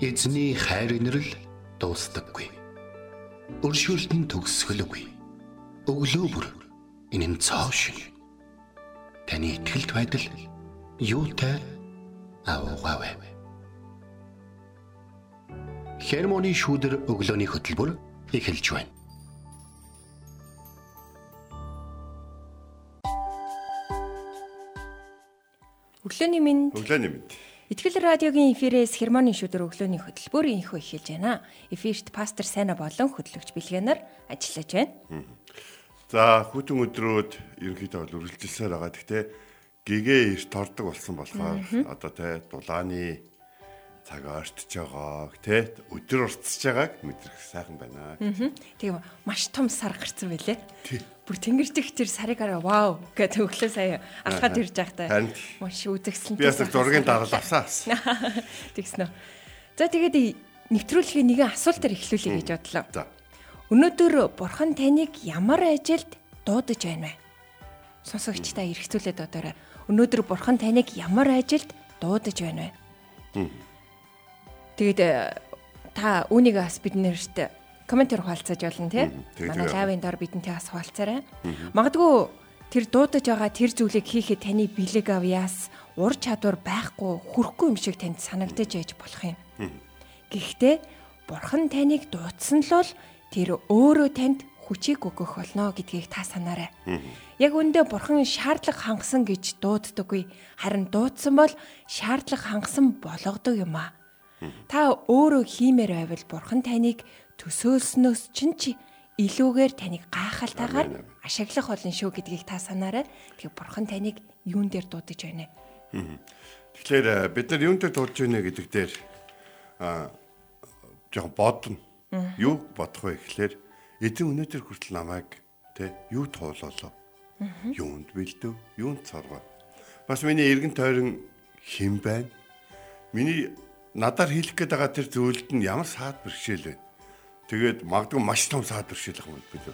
Эзний хайр инрэл дуустдаггүй. Өршөөлт нь төгсгөлгүй. Өглөө бүр энэ нь цоо шин. Таны ихтгэлт байдал юутай аавгаавэ. Хермоны шүүдэр өглөөний хөтөлбөр эхэлж байна. Өглөөний минь Өглөөний мэд. Итгэл радиогийн эфирээс хермоны шүдэр өглөөний хөтөлбөр инхөө эхэлж байна. Эфирт пастор Сайна болон хөтлөгч Билгэнаар ажиллаж байна. За хүтэн өдрүүд ерөнхийдөө бол үргэлжилсээр байгаа. Гэхдээ гэгээ эрт тордог болсон болохоор одоо те дулааны цаг ортж байгаа те өдөр уртсаж байгааг мэдрэх сайхан байна. Тэгээ маш том сар гарсан байлээ. Бүр тэнгэрдэх тэр сарыг хараа вау гэдэг өглөө сая алхаад ирж байхдаа маш үзэгсэлнтэй. Би бас зургийн дараал авсан. Тэгсэн үү. За тэгээд нэвтрүүлгийн нэгэн асуултаар эхлүүлэе гэж бодлоо. За. Өнөөдөр бурхан таныг ямар ажилд дуудаж байна вэ? Сонсогч та эргцүүлээд бодоорой. Өнөөдөр бурхан таныг ямар ажилд дуудаж байна вэ? Тэгээд э, та үүнийг бас биднэрт комментээр хуваалцаж болно тий. Манай лавын дор бидэнтэй бас хуваалцаарай. Магадгүй тэр дуудаж байгаа тэр зүйлийг хийхэд таны бэлэг авьяас, ур чадвар байхгүй, хүрхгүй юм шиг танд санагдаж байж болох юм. Гэхдээ бурхан таныг дуудсан л бол тэр өөрөө танд хүчийг өгөх болно гэдгийг та санаарай. Яг үндэ бурхан шаардлага хангасан гэж дууддаггүй. Харин дуудсан бол шаардлага хангасан болгодог юм аа. Та өөрөө хиймээр байвал бурхан таныг төсөөлснөөс чинь чи илүүгээр таныг гайхалтайгаар ашиглах болно шүү гэдгийг та санаарай. Тэгээ бурхан таныг юун дээр дуудаж байна. Тэгэхээр э, бид нар юунтэй дуулж байна гэдэг дээр а жоохон бодно. Юу бодох вэ гэхлээр эзэн өнөөдөр хүртэл намайг те юу туулолоо. Юунд бэлдэв? Юунд цоргоо? Бас миний эргэн тойрон хэн байна? Миний надаар хэлэх гээд байгаа тэр зүйлд нь ямар саад бэрхшээл вэ? Тэгээд магадгүй маш том саад бэрхшээл ах юм бид.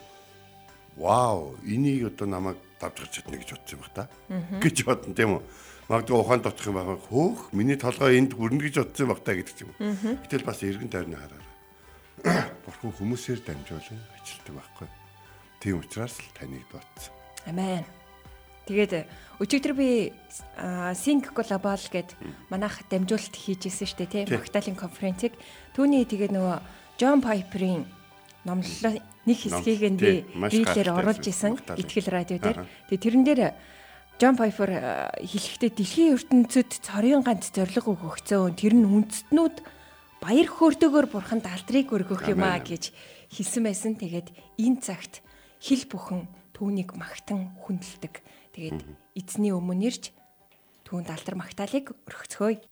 Вау, энийг одоо намайг давж гарч чадна гэж бодсон юм ба та. гэж бодно тийм үү? Магадгүй ухаан дотох юм байгаа. Хөөх, миний толгой энд хүрнэ гэж бодсон юм ба та гэдэг юм. Гэтэл бас эргэн тойрны хараараа. Бурхан хүмүүсээр дамжуулан ажилтдаг байхгүй. Тийм учраас л таныг дуудсан. Амен. Тэгээд өчигдөр би Sync Global гэд манайх дамжуулалт хийжсэн шүү дээ тийм Тий. Магтаалын конференцийг түүний тэгээд нөгөө John Piper-ийн номлолоо нэг хэсгийг нь би биелэр оруулж исэн ихтгэл радио дээр. Тэгээд тэрэн дээр John Piper хэлэхдээ дэлхийн ертөнцид цорын ганц зориг өгөгцөө тэр нь үндэстнүүд баяр хөөртэйгээр бурханд алдрыг өргөх юм аа гэж хэлсэн байсан. Тэгээд энэ цагт хил бүхэн түүнийг магтан хүндэлдэг. Тэгээд эзний өмнө ирж түүнд алдар магтаалыг өргөцгөөе.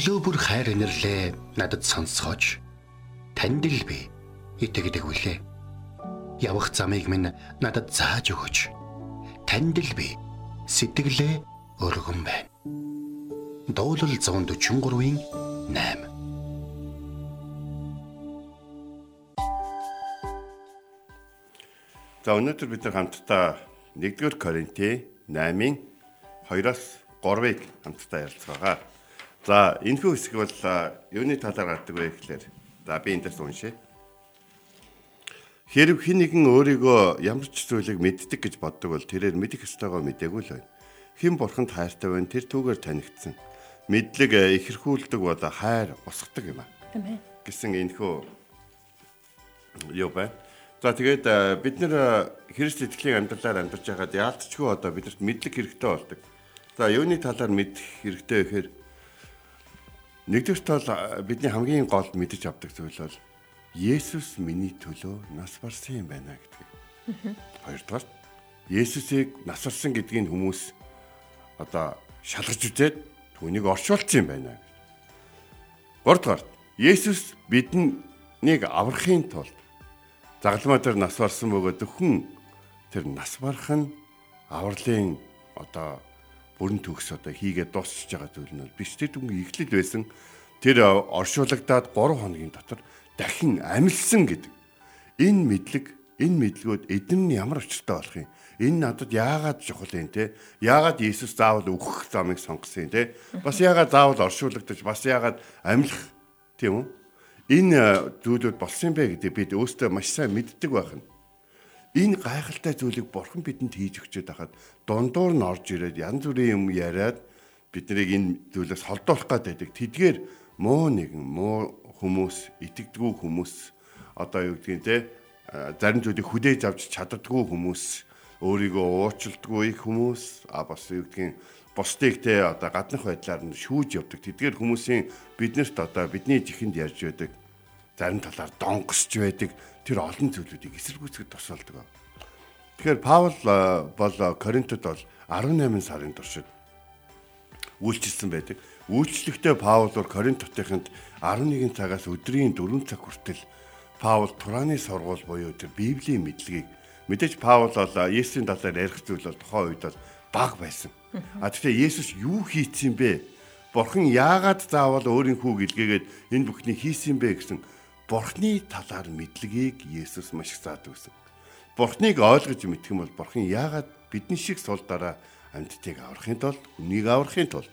Өглөө бүр хайр инэрлээ надад сонсгооч. Танд л би итгэдэг үлээ. Явах замыг минь надад зааж өгөөч. Танд л би сэтгэлээ өргөн байна. Дуулал 143-ийн 8 За өнөөдөр бид нар хамтдаа 1-р Коринтын 8-ын 2-оос 3-ыг хамтдаа ярилцгаа. За энэхүү хэсэг бол юуны талаар гардаг вэ гэхээр за би эндээс уншъя. Хэрв хэн нэгэн өөрийгөө ямар ч зүйлийг мэддэг гэж боддог бол тэрээр мэдэх ёстойгоо мэдээгүй л байна. Хэн бурханд хайртай байна тэр түүгээр танигдсан. Мэдлэг ихэрхүүлдэг бол хайр босгодог юм аа. Гэсэн энэхүү юу байна. За тэгээд бид нэр Христ итгэлийн амьдралаар амьдарч байгаад яалтчгүй одоо бидэрт мэдлэг хэрэгтэй болдог. За юуны талаар мэдэх хэрэгтэй гэхээр нэгдүгээр тал бидний хамгийн гол мэдэж авдаг зүйл бол Есүс миний төлөө нас барсан юм байна гэдэг. Хоёрдугаар Есүсийг нас барсан гэдгийг хүмүүс одоо шалгаж үзээд түүнийг орчуулсан юм байна. Гуравдугаар Есүс биднийг аврахын тулд загалмаа дээр нас барсан бөгөөд зөвхөн тэр нас барах нь авралын одоо бүрэн төгс одоо хийгээд дуусчихж байгаа зүйл нь биш тэр түнгийн эхлэл байсан тэр оршуулгадаад 3 хоногийн дотор дахин амилсан гэдэг. Энэ мэдлэг энэ мэдлгүүд эдэн ямар очиртай болох юм? Энэ надад яагаад чухал юм те? Яагаад Иесус заавал өгөх замыг сонгосон юм те? Бас яагаад заавал оршуулгадаж бас яагаад амилах тийм үү? энэ зүйлүүд болсон бэ гэдэг бид өөрсдөө маш сайн мэддэг байх нь. Энэ гайхалтай зүйлийг бурхан бидэнд хийж өгчөөд хахад дундуур нь орж ирээд янз бүрийн юм яриад биднийг энэ зүйлээс холдуулах гэдэг. Тэдгээр муу нэгэн муу хүмүүс, итгэдэггүй хүмүүс одоо юу гэдгийг те зарим зүйлийг хүлээж авч чаддаггүй хүмүүс, өөрийгөө уурчилдаггүй хүмүүс, а бас юу гэдгийг бусдыг те одоо гаднах байдлаар нь шүүж явдаг. Тэдгээр хүмүүсийн биднэрт одоо бидний жихэнд ярьж байдаг зарим талаар донгосч байдаг тэр олон зүйлүүдийг эсэргүүцэхэд тусалдаг. Тэгэхээр Паул бол Коринтод бол 18 сарын туршид үйлчилсэн байдаг. Үйлчлэгтээ Паулор Коринт хотынд 11 цагаас өдрийн 4 цаг хүртэл Паул Тураны сургууль буюу тэр Библийн мэдлэгийг мэдээж Паул бол Есүсийн талаар ярих зүйл бол тухайн үед бол баг байсан. А тэгэхээр Есүс юу хийцэн бэ? Бурхан яагаад заавал өөрийн хүүг илгээгээд энэ бүхнийг хийсэн бэ гэсэн Бурхны талаар мэдлэгийг Есүс маш их заадаг гэсэн. Бурхныг ойлгож мэдэх юм бол Бурхан яагаад бидний шиг сул дараа амьдтыг аврахын тулд, хүнийг аврахын тулд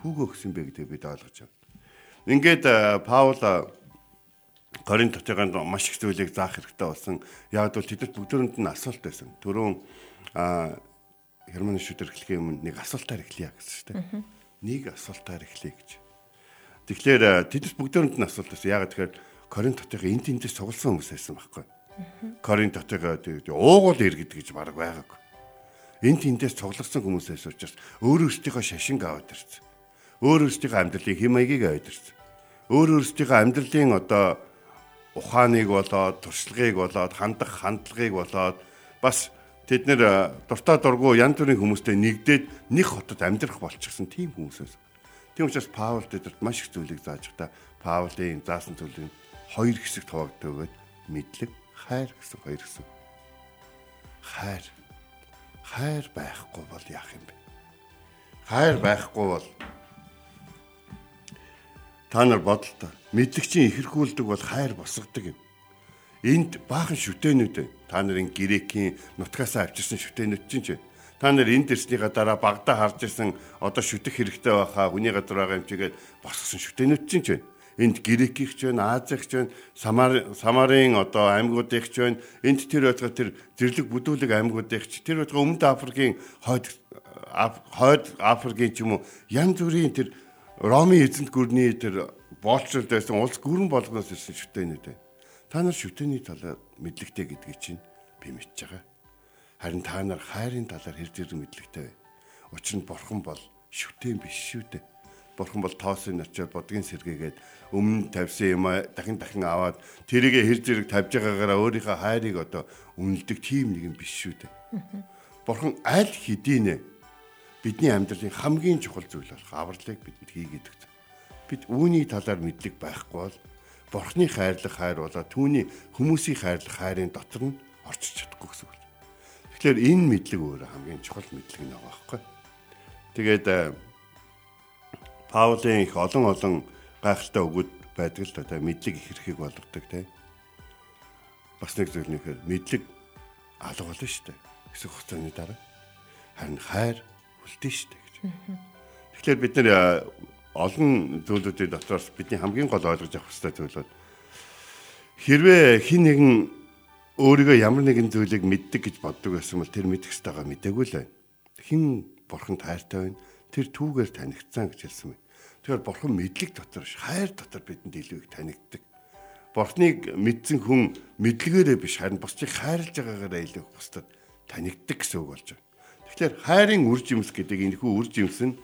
хүүгөө өгсөн бэ гэдгийг бид ойлгож байна. Ингээд Паул Коринт хотыганд маш их зүйлийг заах хэрэгтэй болсон. Яг бол тэдэд бүгдөөнд нь асуулт байсан. Төрөө Германы шүдэр эхлэхийн өмнө нэг асуултаар эхлэе гэсэн шүү дээ. Нэг асуултаар эхлэе гэж. Тэгэхээр тэдэд бүгдөөнд нь асуулт байсан. Яг тэгэхээр Коринт хотын энд тэндээс цугласан хүмүүс байсан байхгүй. Коринт тэгээд уугуул иргэд гэж баг байгаагүй. Энд тэндээс цугласан хүмүүс байсан учраас өөр өөрсдийнхөө шашинг аваад ирсэн. Өөр өөрсдийнхөө амьдралын хэм маягийг аваад ирсэн. Өөр өөрсдийнхөө амьдралын одоо ухааныг болоод, туршлагыг болоод, хандах хандлагыг болоод бас тэд нэр дуртай дургу янз бүрийн хүмүүстэй нэгдээд нэг хотод амьдрах болчихсон тийм хүмүүс байсан. Тийм учраас Паул тэдэрт маш их зүйлийг зааж та Паулын заасан зүйлийг хоёр хэсэгт хуваагддаг мэдлэг, хайр гэсэн хоёр хэсэг. Хайр. Хайр байхгүй бол яах юм бэ? Хайр байхгүй бол та нар бодолтой. Мэдлэгчийн ихэрхүүлдэг бол хайр босгодог юм. Энд баахан шүтэнүүд та нарын грекийн нутгасаа авчирсан шүтэнүүд чинь ч та нар энд ирснийхаа дараа багада харж ирсэн одоо шүтэх хэрэгтэй байхаа хүний газар байгаа юм чигээд босгосон шүтэнүүд чинь ч байна энд грекигч байна, азигч байна, самар самарын одоо аймагуудынхч байна. Энд тэр байтга тэр зэрлэг бүдүүлэг аймагуудынхч тэр байтга өмнөд Африкийн хойд хойд Африкийн ч юм уу янз бүрийн тэр Ромын эзэнт гүрний тэр боолчлолд байсан улс гүрэн болгоноос ирсэн шүтэнүүд байна. Та нар шүтэний талаар мэдлэгтэй гэдгийг чинь би мэдж байгаа. Харин та нар хайрын талаар хэр зэрэг мэдлэгтэй вэ? Учир нь бурхан бол шүтэн биш шүү дээ бурхан бол тоосын очиод бодгийн сэргээгээд өмнө тавьсан юм дахин дахин аваад тэрийгэ хэр зэрэг тавьж байгаагаараа өөрийнхөө хайрыг одоо үнэлдэг тийм нэг юм биш шүү дээ. Бурхан аль хэдийнэ бидний амьдралын хамгийн чухал зүйл болох авралыг бидэнд хийгээд өгсөн. бид үүний талаар мэдлэг байхгүй бол Бурхны хайрлах хайр болоод түүний хүмүүсийн хайрлах хайрын дотор нь орчиж чадахгүй гэсэн үг. Тэгэхээр энэ мэдлэг өөрөө хамгийн чухал мэдлэг нэг байхгүй. Тэгээд э, Паулийн их олон олон гайхалтай өгöd байдаг л да мэдлэг их хэрхийг болгодог тийм. Бас нэг зүйл нэхэр мэдлэг алга болно шүү дээ. Хэсэг хугацааны дараа харин хайр үлдэн шүү дээ гэж. Тэгэхээр бид нэр олон зүйлүүдийн дотроос бидний хамгийн гол ойлгож авах хэрэгтэй зүйлүүд хэрвээ хин нэгэн өөрийгөө ямар нэгэн зүйлийг мэддэг гэж боддог байсан бол тэр мэдэх ёстойгоо мдэггүй л байна. Хин бурханд хайртай байна. Тэр түүгээр танигдсан гэж хэлсэн байна. Тэгэхээр бурхан мэдлэг дотор хайр дотор бидэнд илүү их танигддаг. Бурхныг мэдсэн хүн мэдлэгээрээ биш харин бусдыг хайрлаж байгаагаараа илүү бусдад танигддаг гэсэн үг болж байна. Тэгэхээр хайрын үр жимс гэдэг энэ хүү үр жимс нь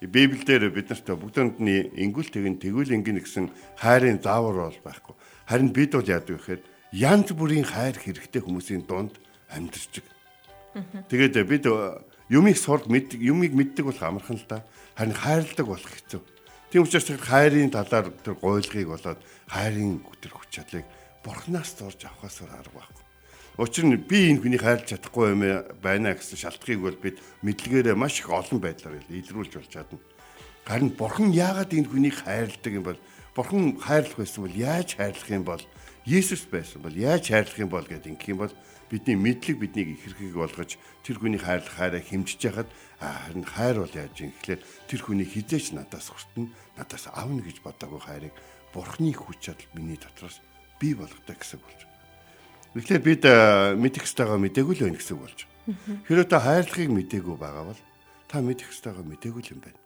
Библиэлд бид нарт бүгдөөндний ингүүл тэгэн тэгвэл ингэн гэсэн хайрын заавар бол байхгүй. Харин бид бол яадаг гэхээр янз бүрийн хайр хэрэгтэй хүмүүсийн дунд амьдарч. Тэгээд бид юмыг сурд мэд юмыг мэддэг болох амархан л да. Харин хайрладаг болох хэцүү. Тийм учраас тэр хайрын талаар тэр гуйлгыг болоод хайрын өтер хүч чадлыг бурхнаас зорж авахаас арга байхгүй. Учир нь би энэ хүнийг хайрлах чадахгүй юм байна гэсэн шалтгаыг бол бид мэдлэгээрээ маш их олон байдлаар илрүүлж болж чадна. Харин бурхан яагаад энэ хүнийг хайрладаг юм бол бурхан хайрлах байсан бол яаж хайрлах юм бол Есүс байсан бол яаж хайрлах юм бол гэдэг ингэх юм бол бидний мэдлэг биднийг ихэрхийг болгож тэр хүний хайрлах хайраа хэмжиж яхад харин хайр бол яаж юм гэхлээр тэр хүний хизээч надаас хүртэн надаас авна гэж бодоагүй хайрыг бурхны хүч чадал миний дотроос бий болгодог гэсэн болж байна. Тэгэхээр бид мэдэх ёстойгоо мдээгүй л байна гэсэн болж байна. Хэрэв та хайрлахыг мдээгүй байгаа бол та мэдэх ёстойгоо мдээгүй л юм байна.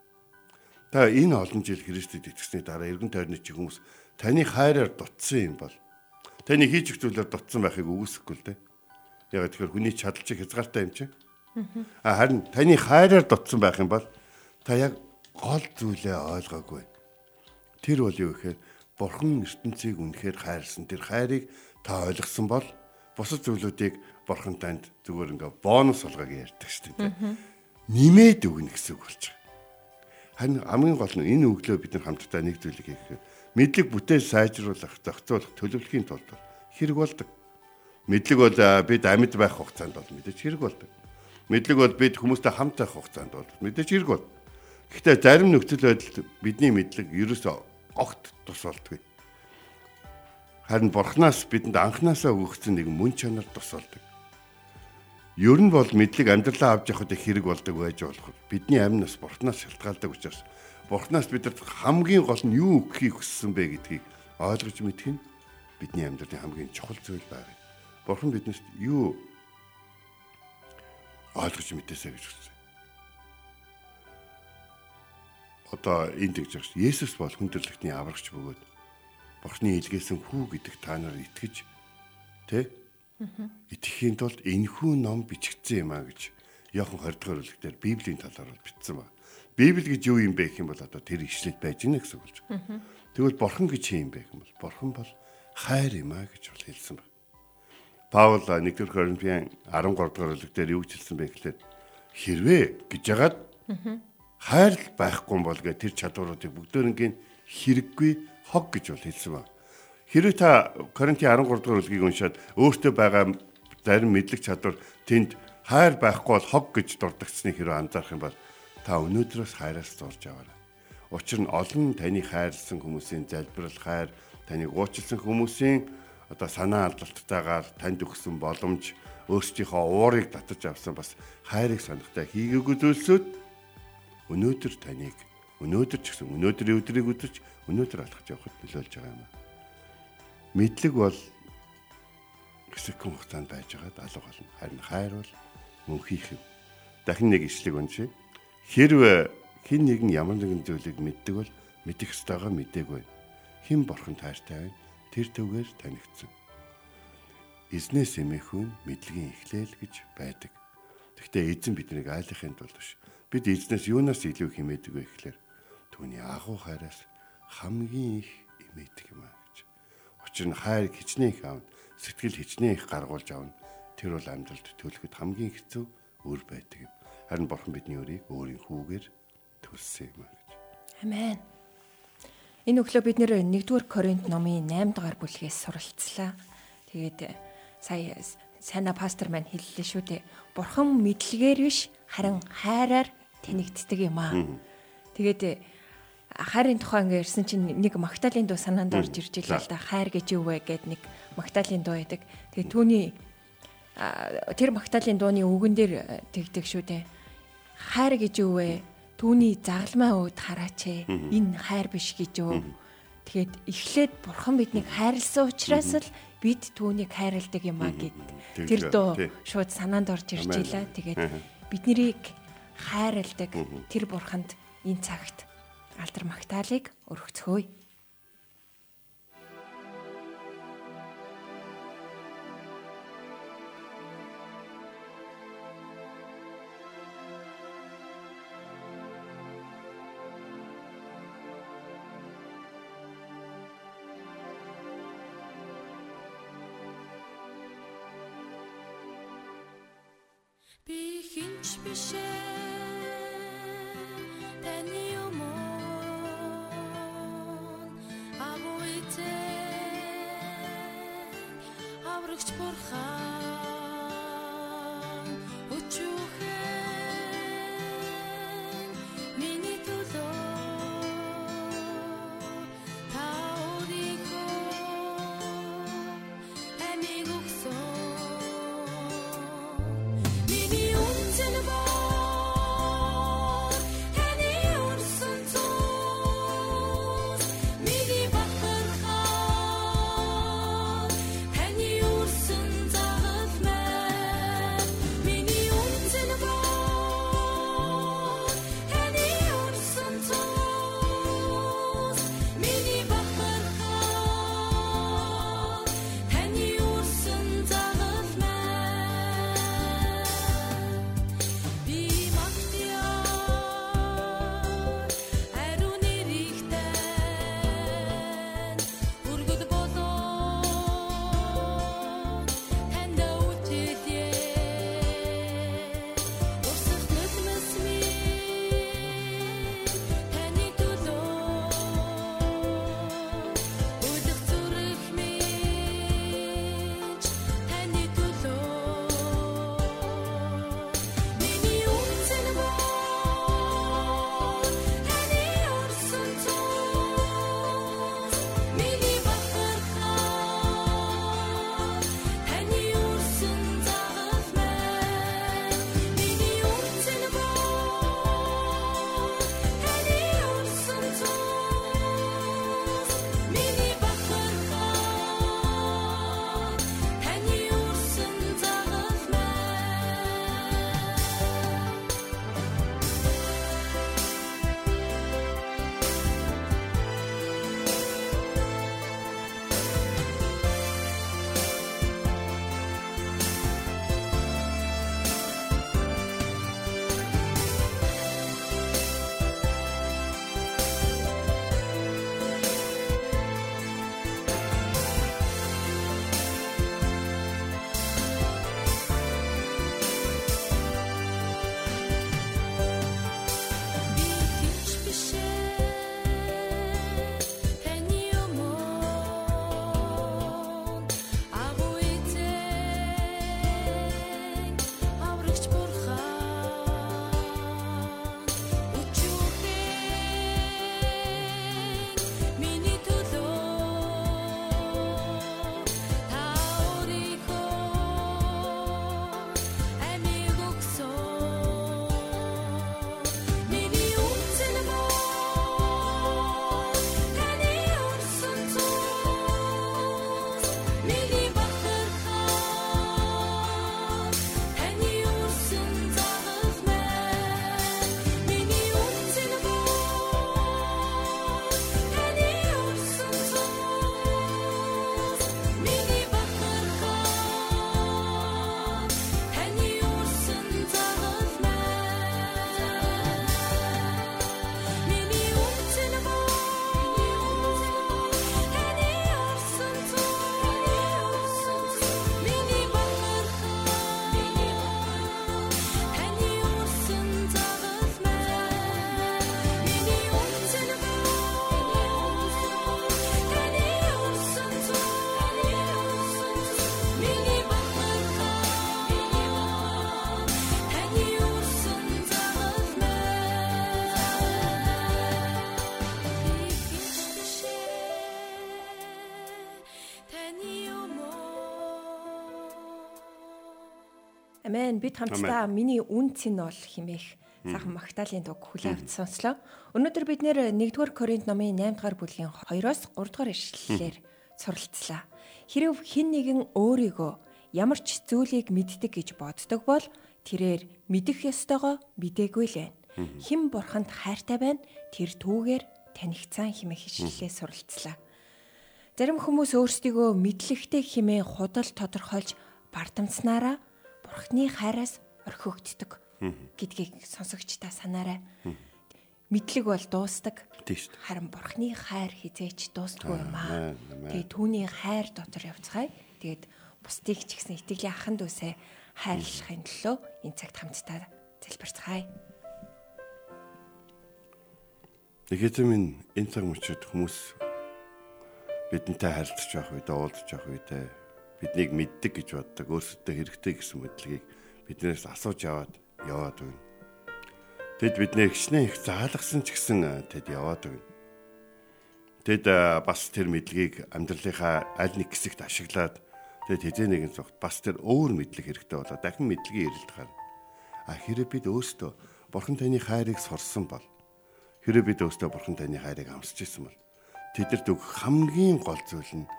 Та энэ олон жил Христэд итгэсний дараа эргэн тойрны чи хүмүүс таны хайраар дутсан юм бол таны хийж их зүйлээр дутсан байхыг үгүйсэхгүй л дээ. Яг тэгэхээр хүний чадал чи хязгаартай юм чи. А харин таны хайраар дутсан байх юм бол та яг гол зүйлээ ойлгоогүй. Тэр бол юу гэхээр Бурхан ертөнцийг үнэхээр хайрлсан. Тэр хайрыг та ойлгосон бол бусад зүйлүүдийг Бурхан танд зүгээр ингээ бонус болгоог ярьдаг шүү дээ. Нимээд өгнө гэсэн үг болж байгаа. Харин хамгийн гол нь энэ өглөө бид нар хамтдаа нэг зүйлийг хийх мэдлэг бүтээл сайжруулах, зохицуулах, төлөвлөхийн тулд хэрэг болдог. Мэдлэг бол бид амьд байх хугацаанд бол мэдээж хэрэг болдог. Мэдлэг бол бид хүмүүстэй хамт байх хугацаанд бол мэдээж хэрэг бол. Гэхдээ зарим нөхцөл байдалд бидний мэдлэг ерөөсөө огт тус болдгүй. Харин бурхнаас бидэнд анханасаа өгөгдсөн нэг мөн чанар тус болдог. Ер нь бол мэдлэг амьдралаа авч явахад хэрэг болдог байж болох. Бидний амь нас бурхнаас шалтгаалдаг учраас Бурханаас бидэд хамгийн гол нь юу өгөхийг хүссэн бэ гэдгийг ойлгож мэдэх нь бидний амьдралын хамгийн чухал зүйл байна. Бурхан биднээс юу ойлгож мэдээсэй гэж хүссэн. Одоо энд гэж байна. Есүс бол хүндрэлтний аврагч бөгөөд Бурханы илгээсэн хүү гэдэг та нар итгэж тэ итгэхийн тулд энэхүү ном бичигдсэн юм а гэж Иохан 20 дугаар бүлэгтэр Библийн талаар бичсэн байна. Библи гэж юу юм бэ гэх юм бол одоо тэр ишлэл байж гэнэ гэсэн үг байна. Тэгвэл бурхан гэж юм бэ гэх юм бол бурхан бол хайр юм а гэж бол хэлсэн байна. Паул 1-р Коринфян 13 дугаар бүлэг дээр юу хэлсэн бэ гэхлээр хэрвээ гэж ягаад хайр байхгүй бол гэ тэр чадваруудыг бүгдээрнгийн хэрэггүй хог гэж бол хэлсэн байна. Хэрвээ та Коринтын 13 дугаар бүлгийг уншаад өөртөө байгаа зарим мэдлэг чадвар тэнд хайр байхгүй бол хог гэж дурдгацсны хэрэг анзаарах юм бол та өнөөдрөөс хайраас зурж аваарай. Учир нь олон таны хайрлсан хүмүүсийн залбирал хайр, таныг уучлсан хүмүүсийн одоо санаа алдалттайгаар танд өгсөн боломж, өөрсдийнхөө уурыг татаж авсан бас хайрыг санахтай хийгээгүй зүйлсүүд өнөөдөр таныг өнөөдөр ч гэсэн өнөөдрийн өдрийг өдөрч өнөөдөр алхаж явахд нөлөөлж байгаа юм. Мэдлэг бол хэсэгхэн хугацаанд байж байгаа алга болно. Харин хайр бол мөн хийх юм. Дахин нэг ишлэг уншия. Хэрвээ хин нэгэн ямар нэгэн зүйлийг мэддэг бол мэдэх ёстойгоо мдээгүй. Хэн борхон таартай байна? Тэр төвгээр танигдсан. Эзнээс эмээхүүн мэдлэгийн эхлээл гэж байдаг. Гэхдээ эзэн биднийг айлахын тулд биш. Бид эзнээс юунаас илүү хэмээдэг вэ гэхээр түүний агуу хайраас хамгийн их эмээдэг юм а гэж. Учир нь хайр хичнээн их аав, сэтгэл хичнээн их гаргуулж авна. Тэр бол амьдралд төлөхөд хамгийн хэцүү үр байдаг юм. Харин бурхан бидний өрийг өөрийн хүүгээр төлсөн юм а гэж. Амен. Энэ өглөө бид 1-р Коринт номын 8 дугаар бүлгээс суралцлаа. Тэгээд сая сайна пастор маань хэллээ шүү дээ. Бурхан мэдлэгээр биш харин хайраар танигддаг юм аа. Тэгээд хайрын тухай ингээ ирсэн чинь нэг Магдалины дуу санаанд орж ирж илээ л да. Хайр гэж юу вэ гэд нэг Магдалины дуу байдаг. Тэгээд түүний тэр Магдалины дууны үгэн дээр тэгдэг шүү дээ. Хайр гэж юу вэ? Түүний загалмай ууд хараач ээ. Энэ хайр биш гэж юу? Тэгэхэд эхлээд бурхан биднийг хайрлсан учраас л бид түүнийг хайрладаг юм а гэд. Тэр дөө шууд санаанд орж ирж илаа. Тэгээд биднийг хайрладаг тэр бурханд энэ цагт алдар магтаалык өргөцгөөе. Амен. Бид хамтдаа миний үнц нь бол химээх сайхан Магдалины дуг хүлээ авч сонслоо. Өнөөдөр бид 1-р Коринт номын 8-р бүлгийн 2-оос 3-р ишлэлээр суралцлаа. Хэрв хэн нэгэн өөрийгөө ямар ч зүйлийг мэддэг гэж боддог бол тэрээр мэдэх ёстойгоо мэдээгүй л байна. Хэн бурханд хайртай байна тэр түүгээр танигцаан химэх ишлэлээ суралцлаа. Зарим хүмүүс өөрсдийгөө мэдлэгтэй химээ худал тодорхойлж бардамцнараа бурхны хайраас орхигддог гэдгийг сонсогчдаа санаарай. Мэдлэг бол дуустдаг. Харин бурхны хайр хизээч дуустдаггүй юм аа. Тэгээ түүний хайр дотор явцгаая. Тэгээд бусдыг ч гэсэн итгэлийн ахын дүүсээ хайрлахын төлөө энэ цагт хамтдаа залбирцгаая. Тэгэхэд минь энэ цаг мөчид хүмүүс бидэнтэй харилцаж байх үед, уулзаж байх үед биднийг мэддэг гэж боддог, өөрсдөө хэрэгтэй гэсэн мэдлэгийг биднээс асууж аваад яваад байна. Тэд биднээ хичнээн их заалгасан ч гэсэн э, тэд яваад байна. Тэд э, бас тэр мэдлэгийг амьдралынхаа аль нэг хэсэгт ашиглаад тэд хизээ нэгэн цогт бас тэр өөр мэдлэг хэрэгтэй болоо дахин мэдлэгийн эрэлт гарна. А хэрэв бид өөрсдөө Бурхан таны хайрыг сурсан бол хэрэв бид өөрсдөө Бурхан таны хайрыг амсч ирсэн бол тэдэрт өгөх хамгийн гол зүйл нь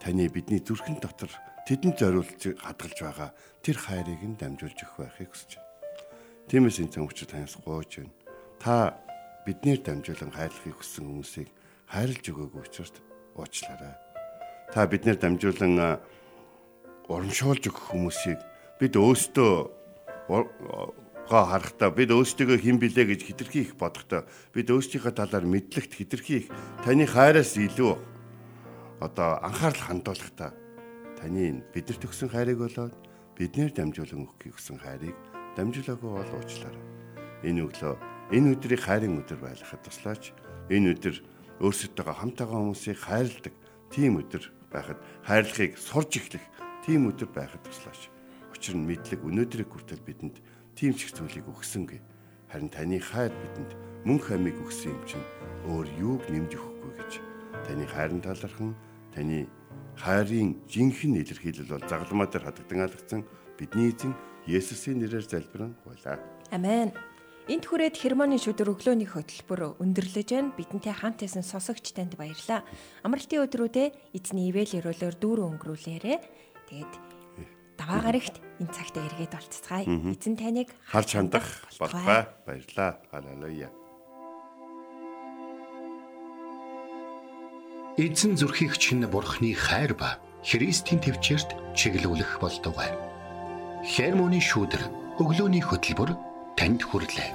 таны бидний зүрхэн дотор тэдэнд зориулж хадгалж байгаа тэр хайрыг нь дамжуулж өгөх байхыг хүсэж байна. Тиймээс энэ цаг учраас танаас гуйж байна. Та биднээр дамжуулан хайрлахыг хүссэн хүмүүсийг хайрлж өгөөгүй учраас уучлаарай. Та биднээр дамжуулан урамшуулж өгөх хүмүүсийг бид өөстөө га харахтаа бид өөрсдөө хэн билээ гэж хитрхи их бодохдоо бид өөрсдийнхөө талаар мэдлэгт хитрхи их таны хайраас илүү одоо анхаарал хандуулахдаа таны бидэрт өгсөн хайрыг болоод биднэр дамжуулан өгөхийг өгсөн хайрыг дамжуулаагүй бол уучлаарай. Энэ өглөө энэ өдрийг хайрын өдөр байлгахад туслаач. Энэ өдөр өөрсдөдөө хамт байгаа хүмүүсийг хайрладаг тийм өдөр байхад хайрлахыг сурж эхлэх тийм өдөр байхад туслаач. Учир нь мэдлэг өнөөдрийг хүртэл бидэнд тийм ч их зүйлийг өгсөнгүй. Харин таны хайр бидэнд мөнх амийг өгсөн юм чинь өөр юуг нэмж өгөхгүй гэж таны хайрын талархан таны хайрын жинхэнэ илэрхийлэл бол загалмаа дээр хадагдан алгацсан бидний эзэн Есүсийн нэрээр залбирэн гуйлаа. Амен. Энд хүрээд хермоны шүдэр өглөөний хөтөлбөр өндөрлөж байна. Бидэнтэй хамт исэн сонсогч танд баярлалаа. Амралтын өдрүүдэд эзний ивэл өрөөлөөр дүүрэн өнгөрүүлээрэ. Тэгээд даваа гарагт энэ цагтаа эргээд болцгаая. Эзэн таныг Харж хандах болтугай. Баярлаа. Халелуя. Эзэн зүрхийг чинь бурхны хайр ба Христийн төвчөрт чиглүүлэх болтугай. Хермоны шүүдэр өглөөний хөтөлбөр танд хүрэлээ.